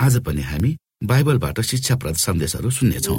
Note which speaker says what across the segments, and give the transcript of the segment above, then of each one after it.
Speaker 1: आज पनि हामी बाइबलबाट शिक्षाप्रद सन्देशहरू सुन्नेछौँ।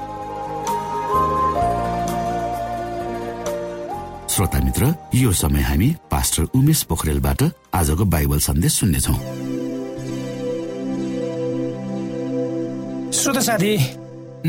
Speaker 1: श्रोता मित्र यो समय हामी पास्टर उमेश पोखरेलबाट आजको बाइबल सन्देश सुन्नेछौ।
Speaker 2: श्रोता साथी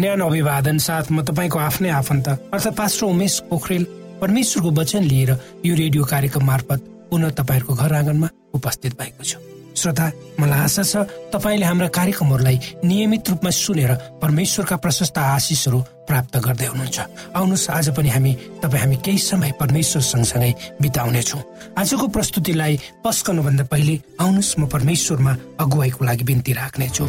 Speaker 2: न्यानो अभिवादन साथ म तपाईँको आफ्नै आफन्त अर्थात् पास्टर उमेश पोखरेल परमेश्वरको वचन लिएर यो रेडियो कार्यक्रम मार्फत पुनः तपाईँहरूको घर आँगनमा उपस्थित भएको छु। श्रोता मलाई आशा छ तपाईँले हाम्रा कार्यक्रमहरूलाई नियमित रूपमा सुनेर परमेश्वरका प्रशस्त आशिषहरू प्राप्त गर्दै हुनुहुन्छ। आउनुहोस् आज पनि हामी तपाईँ हामी केही समय परमेश्वर सँगसँगै बिताउनेछौँ। आजको प्रस्तुतिलाई पस्कनुभन्दा पहिले आउनुहोस् म परमेश्वरमा अगुवाईको लागि बिन्ती राख्नेछु।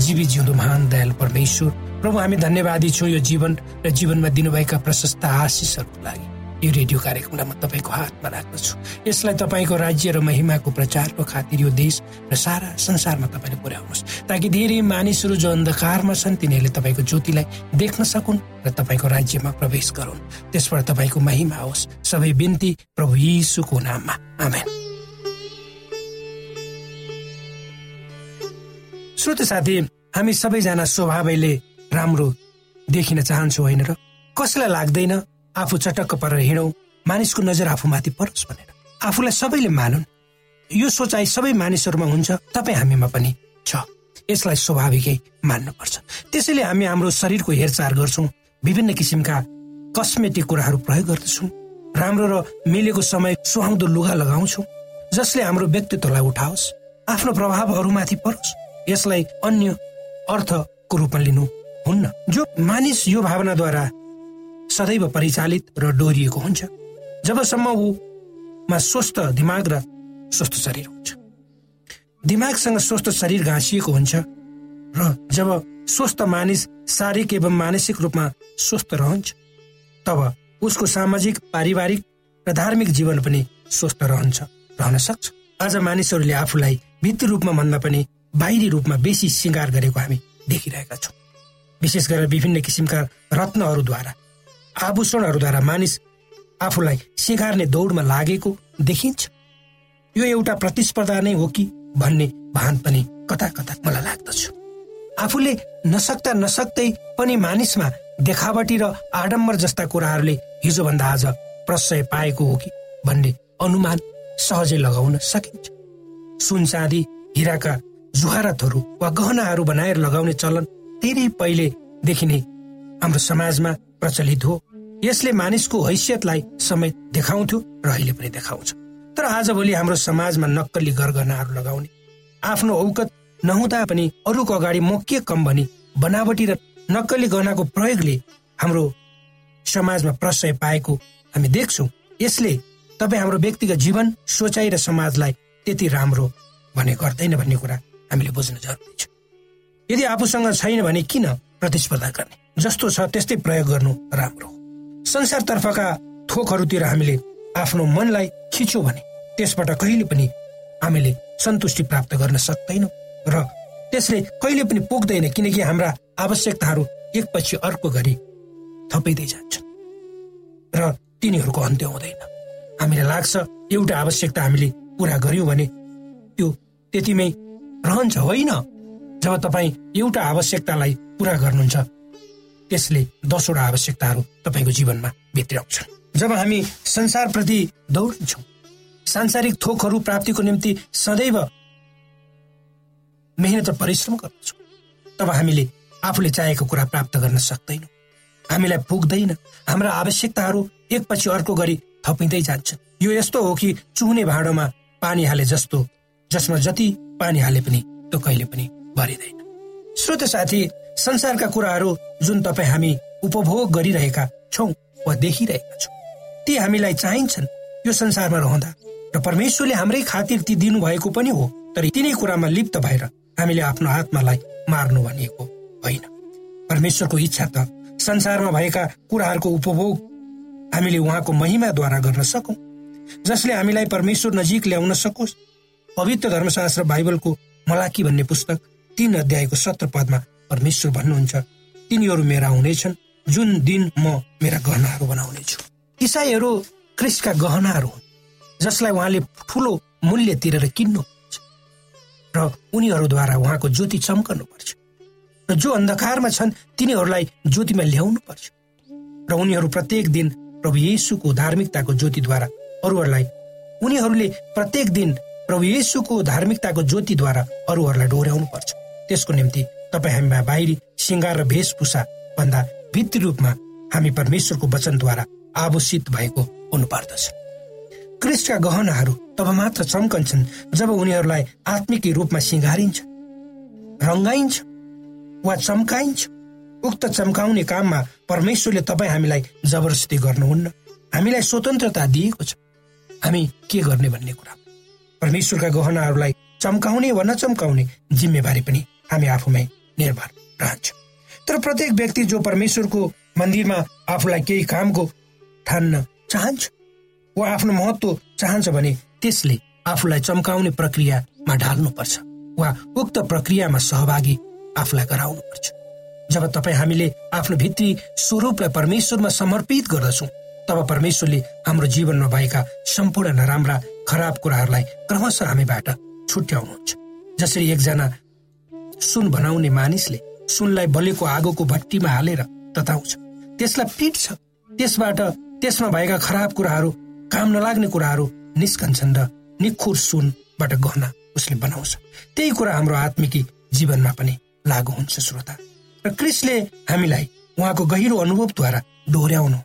Speaker 2: जीवी जिउँदो महान दयाल परमेश्वर प्रभु हामी धन्यवादी छौँ यो जीवन र जीवनमा दिनुभएका प्रशस्त आशिषहरूको लागि। यो रेडियो कार्यक्रमलाई म तपाईँको हातमा राख्दछु। यसलाई तपाईँको राज्य र महिमाको प्रचारको खातिर यो देश र सारा संसारमा तपाईँले पुर्याउनुहोस्। ताकि धेरै मानिसहरू जो अन्धकारमा छन् तिनीहरूले तपाईँको ज्योतिलाई देख्न सकुन् र तपाईँको राज्यमा प्रवेश गरून्। त्यसबाट तपाईँको महिमा होस्। सबै बिन्ती प्रभु यीशुको नाममा। आमेन। श्रोत साथी हामी सबैजना स्वभावैले राम्रो देखिन चाहन्छौँ होइन र? कसैलाई लाग्दैन? आफू चटक्क परेर हिँडौँ मानिसको नजर आफूमाथि परोस् भनेर। आफूलाई सबैले मानुन्। यो सोचाइ सबै मानिसहरूमा हुन्छ तपाईँ हामीमा पनि छ। यसलाई स्वाभाविकै मान्नुपर्छ। त्यसैले हामी हाम्रो शरीरको हेरचाह गर्छौँ विभिन्न किसिमका कस्मेटिक कुराहरू प्रयोग गर्दछौँ राम्रो र मिलेको समय सुहाउँदो लुगा लगाउँछौँ जसले हाम्रो व्यक्तित्वलाई उठाओस् आफ्नो प्रभावहरूमाथि परोस् यसलाई अन्य अर्थको रूपमा लिनु हुन्न। जो मानिस यो भावनाद्वारा सदैव परिचालित र डोरिएको हुन्छ। जबसम्म ऊमा स्वस्थ दिमाग र स्वस्थ शरीर हुन्छ। दिमागसँग स्वस्थ शरीर घाँसिएको हुन्छ र जब स्वस्थ मानिस शारीरिक एवं मानसिक रूपमा स्वस्थ रहन्छ तब उसको सामाजिक पारिवारिक र धार्मिक जीवन पनि स्वस्थ रहन्छ रहन सक्छ। आज मानिसहरूले आफूलाई भित्री रूपमा भन्दा पनि बाहिरी रूपमा बेसी श्रृङ्गार गरेको हामी देखिरहेका छौँ। विशेष गरेर विभिन्न किसिमका रत्नहरूद्वारा। आभूषणहरूद्वारा मानिस आफूलाई सिँगार्ने दौडमा लागेको देखिन्छ। यो एउटा प्रतिस्पर्धा नै हो कि भन्ने भान पनि कता कता मलाई लाग्दछ। आफूले नसक्दा नसक्दै पनि मानिसमा देखावटी र आडम्बर जस्ता कुराहरूले हिजोभन्दा आज प्रशय पाएको हो कि भन्ने अनुमान सहजै लगाउन सकिन्छ। सुन चाँदी हिराका जुहारतहरू वा गहनाहरू बनाएर लगाउने चलन धेरै पहिलेदेखि नै हाम्रो समाजमा प्रचलित हो। यसले मानिसको हैसियतलाई समेत देखाउँथ्यो र अहिले पनि देखाउँछ। तर आजभोलि हाम्रो समाजमा नक्कली गरगहनाहरू लगाउने आफ्नो औकत नहुँदा पनि अरूको अगाडि म के कम भनी बनावटी र नक्कली गहनाको प्रयोगले हाम्रो समाजमा प्रशय पाएको हामी देख्छौँ। यसले तपाईँ हाम्रो व्यक्तिगत जीवन सोचाइ र समाजलाई त्यति राम्रो भने गर्दैन भन्ने कुरा हामीले बुझ्न जरुरी छ। यदि आफूसँग छैन भने किन प्रतिस्पर्धा गर्ने? जस्तो छ त्यस्तै प्रयोग गर्नु राम्रो संसारतर्फका थोकहरूतिर हामीले आफ्नो मनलाई खिच्यो भने त्यसबाट कहिले पनि हामीले सन्तुष्टि प्राप्त गर्न सक्दैनौँ र त्यसले कहिले पनि पुग्दैन किनकि हाम्रा आवश्यकताहरू एकपछि अर्को गरी थपिँदै जान्छन् र तिनीहरूको अन्त्य हुँदैन। हामीलाई लाग्छ एउटा आवश्यकता हामीले पुरा गर्यौँ भने त्यो त्यतिमै रहन्छ होइन? जब तपाईँ एउटा आवश्यकतालाई पुरा गर्नुहुन्छ त्यसले दसवटा आवश्यकताहरू तपाईँको जीवनमा भित्र्याउँछन् जब हामी संसारप्रति दौडिन्छौँ सांसारिक थोकहरू प्राप्तिको निम्ति सदैव मेहनत र परिश्रम गर्दछौँ तब हामीले आफूले चाहेको कुरा प्राप्त गर्न सक्दैनौँ। हामीलाई पुग्दैन हाम्रा आवश्यकताहरू एकपछि अर्को गरी थपिँदै जान्छन्। यो यस्तो हो कि चुहुने भाँडोमा पानी हाले जस्तो जसमा जति पानी हाले पनि त्यो कहिले पनि भरिँदैन। श्रोत साथी संसारका कुराहरू जुन तपाईँ हामी उपभोग गरिरहेका छौँ वा देखिरहेका छौँ ती हामीलाई चाहिन्छन् यो संसारमा रहँदा। र परमेश्वरले हाम्रै खातिर ती दिनुभएको पनि हो तर तिनै कुरामा लिप्त भएर हामीले आफ्नो आत्मालाई मार्नु भनिएको होइन। परमेश्वरको इच्छा त संसारमा भएका कुराहरूको उपभोग हामीले उहाँको महिमाद्वारा गर्न सकौँ। जसले हामीलाई परमेश्वर नजिक ल्याउन सकोस्। पवित्र धर्मशास्त्र बाइबलको मलाकी भन्ने पुस्तक तीन अध्यायको सत्र पदमा परमेश्वर भन्नुहुन्छ तिनीहरू मेरा हुनेछन् जुन दिन म मेरा गहनाहरू बनाउनेछु। इसाईहरू क्रिस्टका गहनाहरू हुन् जसलाई उहाँले ठुलो मूल्य तिरेर किन्नु र उनीहरूद्वारा उहाँको ज्योति चम्कनु पर्छ र जो अन्धकारमा छन् तिनीहरूलाई ज्योतिमा ल्याउनु पर्छ र उनीहरू प्रत्येक दिन प्रभु येसुको धार्मिकताको ज्योतिद्वारा अरूहरूलाई उनीहरूले प्रत्येक दिन प्रभु येसुको धार्मिकताको ज्योतिद्वारा अरूहरूलाई डोर्याउनु पर्छ त्यसको निम्ति तपाईँ हामीमा बाहिरी सिङ्गार र वेशभूषा भन्दा भित्री रूपमा हामी परमेश्वरको वचनद्वारा आभूषित भएको हुनुपर्दछ। क्रिस्टका गहनाहरू तब मात्र चम्कन्छन् जब उनीहरूलाई आत्मिक रूपमा सिँगारिन्छ रङ्गाइन्छ वा चम्काइन्छ। उक्त चम्काउने काममा परमेश्वरले तपाईँ हामीलाई जबरजस्ती गर्नुहुन्न। हामीलाई स्वतन्त्रता दिएको छ। हामी के गर्ने भन्ने कुरा? परमेश्वरका गहनाहरूलाई चम्काउने वा नचम्काउने जिम्मेवारी पनि हामी आफूमै निर्भर रहन्छ। तर प्रत्येक व्यक्ति जो परमेश्वरको मन्दिरमा आफूलाई केही कामको ठान्न चाहन्छ वा आफ्नो महत्व चाहन्छ भने त्यसले आफूलाई चम्काउने प्रक्रियामा ढाल्नुपर्छ वा उक्त प्रक्रियामा सहभागी आफूलाई गराउनुपर्छ। जब तपाईँ हामीले आफ्नो भित्री स्वरूपलाई परमेश्वरमा समर्पित गर्दछौँ तब परमेश्वरले हाम्रो जीवनमा भएका सम्पूर्ण नराम्रा खराब कुराहरूलाई क्रमशः हामीबाट छुट्याउनुहुन्छ। जसरी एकजना सुन बनाउने मानिसले सुनलाई बलेको आगोको भट्टीमा हालेर तताउँछ। त्यसलाई पिट्छ त्यसबाट त्यसमा भएका खराब कुराहरू काम नलाग्ने कुराहरू निस्कन्छन् र निखुर सुनबाट गहना उसले बनाउँछ। त्यही कुरा हाम्रो आत्मिकी जीवनमा पनि लागू हुन्छ श्रोता। र क्रिसले हामीलाई उहाँको गहिरो अनुभवद्वारा डोर्याउनु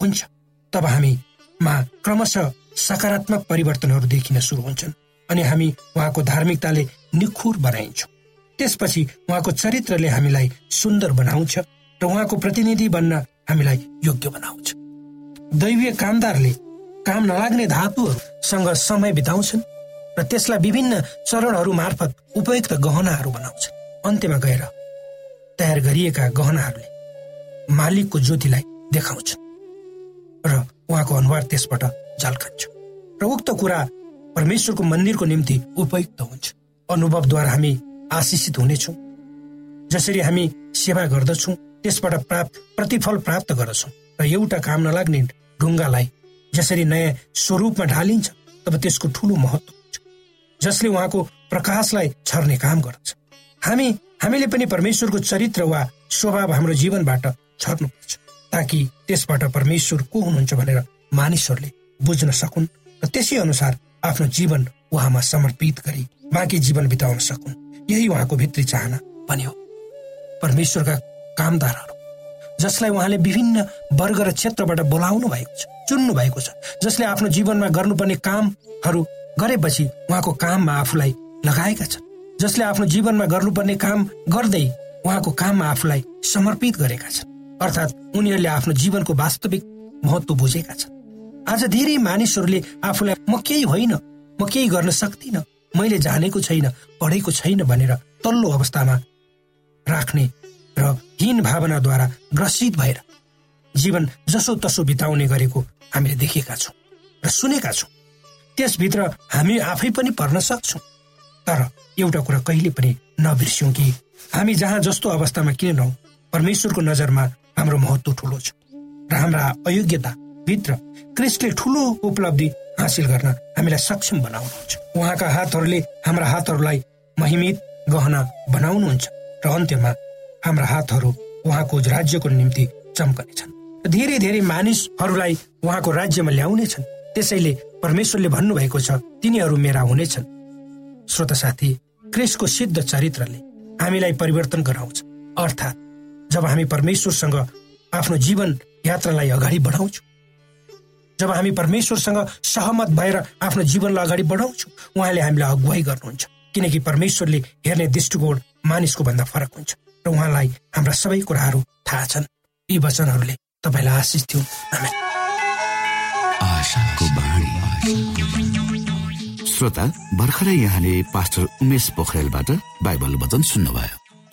Speaker 2: हुन्छ। तब हामीमा क्रमशः सकारात्मक परिवर्तनहरू देखिन सुरु हुन्छन् अनि हामी उहाँको धार्मिकताले निखुर बनाइन्छौँ। त्यसपछि उहाँको चरित्रले हामीलाई सुन्दर बनाउँछ र उहाँको प्रतिनिधि बन्न हामीलाई योग्य बनाउँछ। दैवीय कामदारले काम नलाग्ने धातुहरूसँग समय बिताउँछन् र त्यसलाई विभिन्न चरणहरू मार्फत उपयुक्त गहनाहरू बनाउँछन्। अन्त्यमा गएर तयार गरिएका गहनाहरूले मालिकको ज्योतिलाई देखाउँछन् र उहाँको अनुहार त्यसबाट झल्कन्छ र उक्त कुरा परमेश्वरको मन्दिरको निम्ति उपयुक्त हुन्छ। अनुभवद्वारा हामी आशिषित हुनेछौँ जसरी हामी सेवा गर्दछौँ त्यसबाट प्राप्त प्रतिफल प्राप्त गर्दछौँ। र एउटा काम नलाग्ने ढुङ्गालाई जसरी नयाँ स्वरूपमा ढालिन्छ तब त्यसको ठुलो महत्व हुन्छ जसले उहाँको प्रकाशलाई छर्ने काम गर्दछ। हामी हामीले पनि परमेश्वरको चरित्र वा स्वभाव हाम्रो जीवनबाट छर्नुपर्छ ताकि त्यसबाट परमेश्वर को हुनुहुन्छ भनेर मानिसहरूले बुझ्न सकुन् र त्यसै अनुसार आफ्नो जीवन उहाँमा समर्पित गरी बाँकी जीवन बिताउन सकुन्। यही उहाँको भित्री चाहना पनि हो परमेश्वरका कामदारहरू जसलाई उहाँले विभिन्न वर्ग र क्षेत्रबाट बोलाउनु भएको छ चुन्नु भएको छ जसले आफ्नो जीवनमा गर्नुपर्ने कामहरू गरेपछि उहाँको काममा आफूलाई लगाएका छन् जसले आफ्नो जीवनमा गर्नुपर्ने काम गर्दै उहाँको काममा आफूलाई समर्पित गरेका छन् अर्थात् उनीहरूले आफ्नो जीवनको वास्तविक महत्व बुझेका छन्। आज धेरै मानिसहरूले आफूलाई म केही होइन म केही गर्न सक्दिनँ। मैले जानेको छैन पढेको छैन भनेर तल्लो अवस्थामा राख्ने र हीन भावनाद्वारा ग्रसित भएर जीवन जसो तसो बिताउने गरेको हामीले देखेका छौँ र सुनेका छौँ। त्यसभित्र हामी आफै पनि पर्न सक्छौँ। तर एउटा कुरा कहिले पनि नबिर्स्यौँ कि हामी जहाँ जस्तो अवस्थामा किन नहौँ परमेश्वरको नजरमा हाम्रो महत्व ठुलो छ र हाम्रा अयोग्यता भित्र क्रिस्टले ठुलो उपलब्धि हासिल गर्न हामीलाई सक्षम बनाउनुहुन्छ। उहाँका हातहरूले हाम्रा हातहरूलाई महिमित गहना बनाउनुहुन्छ र अन्त्यमा हाम्रा हातहरू उहाँको राज्यको निम्ति चम्कनेछन्। धेरै धेरै मानिसहरूलाई उहाँको राज्यमा ल्याउनेछन्। त्यसैले परमेश्वरले भन्नुभएको छ तिनीहरू मेरा हुनेछन्। श्रोत साथी क्रिसको सिद्ध चरित्रले हामीलाई परिवर्तन गराउँछ। अर्थात् जब हामी परमेश्वरसँग आफ्नो जीवन यात्रालाई अगाडि बढाउँछौँ जब हामी परमेश्वरसँग सहमत भएर आफ्नो जीवनलाई अगाडि बढाउँछौँ उहाँले हामीलाई अगुवाई गर्नुहुन्छ। किनकि परमेश्वरले हेर्ने दृष्टिकोण मानिसको भन्दा फरक हुन्छ र उहाँलाई हाम्रा सबै कुराहरू थाहा छन्। यी वचनहरूले तपाईँलाई आशिष थियो
Speaker 1: श्रोता भर्खरै यहाँले पास्टर उमेश पोखरेलबाट बाइबल वचन सुन्नुभयो।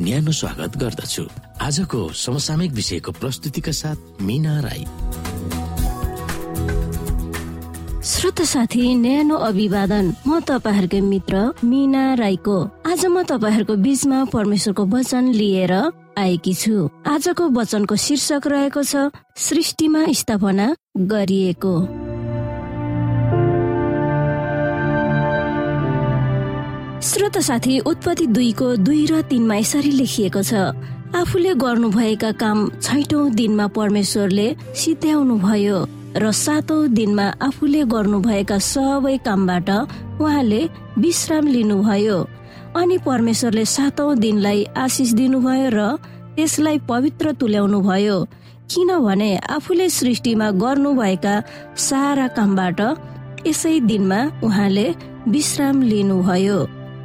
Speaker 3: न्यानो स्वागत गर्दछु। आजको समसामयिक विषयको प्रस्तुतिका साथ मिना राई।
Speaker 4: श्रोत साथी न्यानो अभिवादन। म तपाईँहरूकै मित्र मिना राईको। आज म तपाईँहरूको बिचमा परमेश्वरको वचन लिएर आएकी छु। आजको वचनको शीर्षक रहेको छ सृष्टिमा स्थापना गरिएको। श्रोत साथी उत्पत्ति दुईको दुई र तिनमा यसरी लेखिएको छ। आफूले गर्नुभएका काम छैटौं दिनमा परमेश्वरले सिद्ध्याउनु भयो र सातौं दिनमा आफूले गर्नुभएका सबै कामबाट उहाँले विश्राम लिनुभयो। अनि परमेश्वरले सातौं दिनलाई आशिष दिनुभयो र त्यसलाई पवित्र तुल्याउनु भयो। किनभने आफूले सृष्टिमा गर्नुभएका सारा कामबाट यसै दिनमा उहाँले विश्राम लिनुभयो।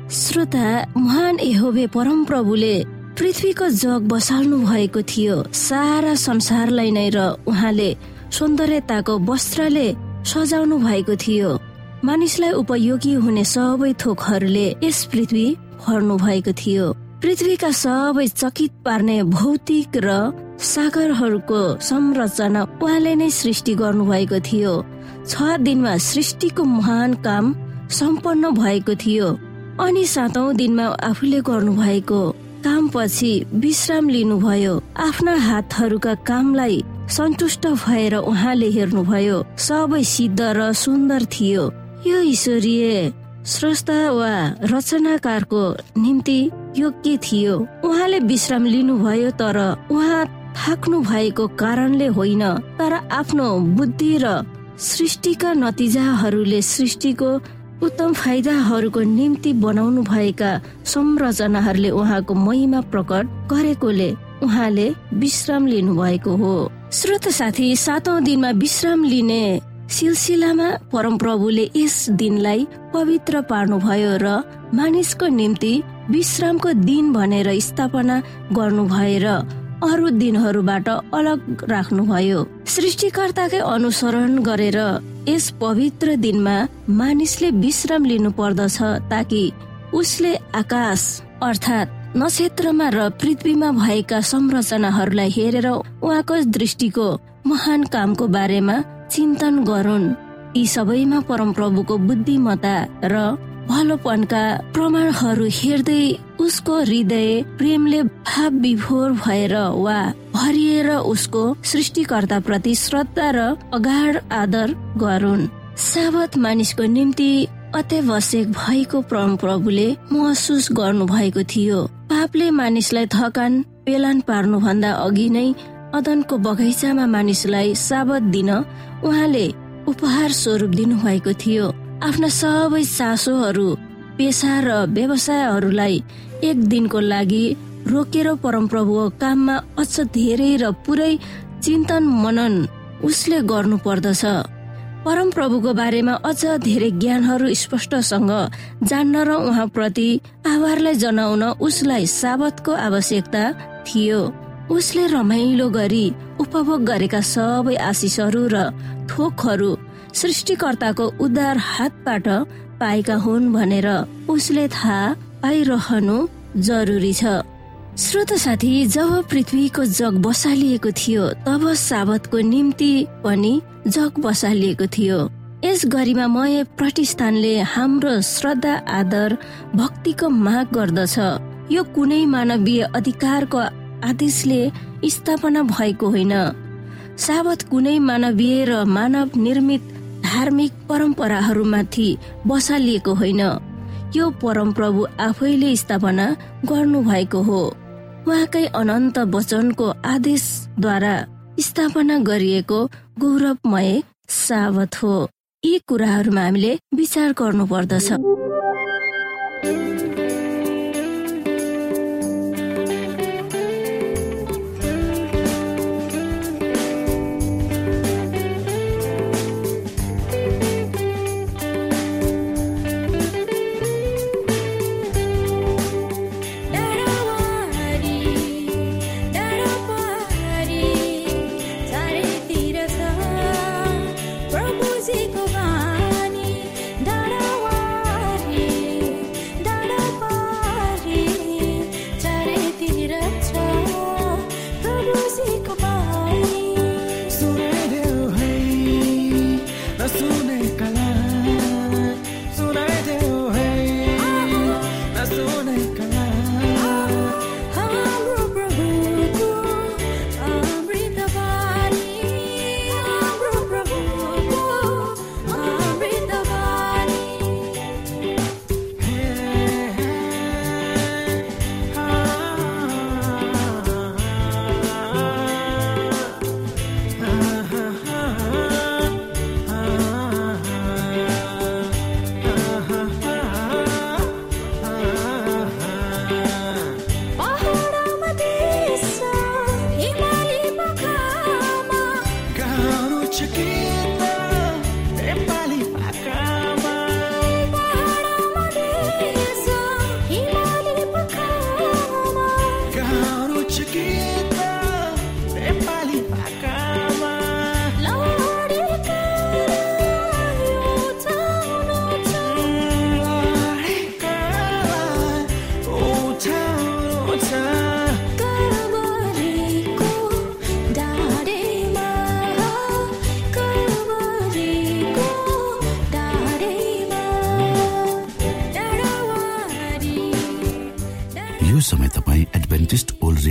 Speaker 4: श्रोता महान एहोबे परम प्रभुले पृथ्वीको जग बसाल्नु भएको थियो। सारा संसारलाई नै र उहाँले सौन्दर्यताको वस्त्रले सजाउनु भएको थियो। मानिसलाई उपयोगी हुने सबै थोकहरूले यस पृथ्वी भर्नु भएको थियो। पृथ्वीका सबै चकित पार्ने भौतिक र सागरहरूको संरचना उहाँले नै सृष्टि गर्नु भएको थियो। छ दिनमा सृष्टिको महान काम सम्पन्न भएको थियो। अनि सातौं दिनमा आफूले गर्नु भएको काम पछि विश्राम लिनुभयो। आफ्ना हातहरूका कामलाई सन्तुष्ट भएर उहाँले हेर्नुभयो सबै सिद्ध र सुन्दर थियो। यो ईश्वरीय स्रष्टा वा रचनाकारको निम्ति योग्य थियो। उहाँले विश्राम लिनुभयो तर उहाँ थाक्नु भएको कारणले होइन तर आफ्नो बुद्धि र सृष्टिका नतिजाहरूले सृष्टिको उत्तम फाइदाहरूको निम्ति बनाउनु भएका संरचनाहरूले उहाँको महिमा प्रकट गरेकोले उहाँले विश्राम लिनु भएको हो। श्रोत साथी सातौं दिनमा विश्राम लिने सिलसिलामा परमप्रभुले यस दिनलाई पवित्र पार्नुभयो र मानिसको निम्ति विश्रामको दिन भनेर स्थापना गर्नु भएर अरू दिनहरूबाट अलग राख्नुभयो। सृष्टिकर्ताकै अनुसरण गरेर यस पवित्र दिनमा मानिसले विश्राम लिनु पर्दछ ताकि उसले आकाश अर्थात् नक्षत्रमा र पृथ्वीमा भएका संरचनाहरूलाई हेरेर उहाँको दृष्टिको महान कामको बारेमा चिन्तन गरून्। यी सबैमा परमप्रभुको बुद्धिमता र भलोपनका प्रमाणहरू हेर्दै उसको हृदय प्रेमले भाव विभोर भएर वा भरिएर उसको सृष्टिकर्ता प्रति श्रद्धा र अगाड आदर गरून्। साबत मानिसको निम्ति अत्यावश्यक भएको परम प्रभुले महसुस गर्नु भएको थियो। पापले मानिसलाई थकान पेलान पार्नु भन्दा अघि नै अदनको बगैँचामा मानिसलाई साबत दिन उहाँले उपहार स्वरूप दिनुभएको थियो। आफ्ना सबै चासोहरू पेसा र व्यवसायहरूलाई एक दिनको लागि रोकेर परमप्रभुको काममा अझ धेरै र पुरै चिन्तन मनन उसले गर्नु पर्दछ परमप्रभुको बारेमा अझ धेरै ज्ञानहरू स्पष्टसँग जान्न र उहाँप्रति आभारलाई जनाउन उसलाई साबतको आवश्यकता थियो। उसले रमाइलो गरी उपभोग गरेका सबै आशिषहरू र थोकहरू सृष्टिकर्ताको उद्धार हातबाट पाएका हुन् भनेर उसले थाहा पाइरहनु जरुरी छ। श्रोत साथी जब पृथ्वीको जग बसालिएको थियो तब साबतको निम्ति पनि जग बसालिएको थियो। यस गरिमामय प्रतिष्ठानले हाम्रो श्रद्धा आदर भक्तिको माग गर्दछ। यो कुनै मानवीय अधिकारको आदेशले स्थापना भएको होइन। साबत कुनै मानवीय र मानव निर्मित धार्मिक परम्पराहरूमाथि बसालिएको होइन। यो परमप्रभु आफैले स्थापना गर्नु भएको हो। उहाँकै अनन्त वचनको आदेशद्वारा स्थापना गरिएको गौरवमय सावत हो। यी कुराहरूमा हामीले विचार गर्नु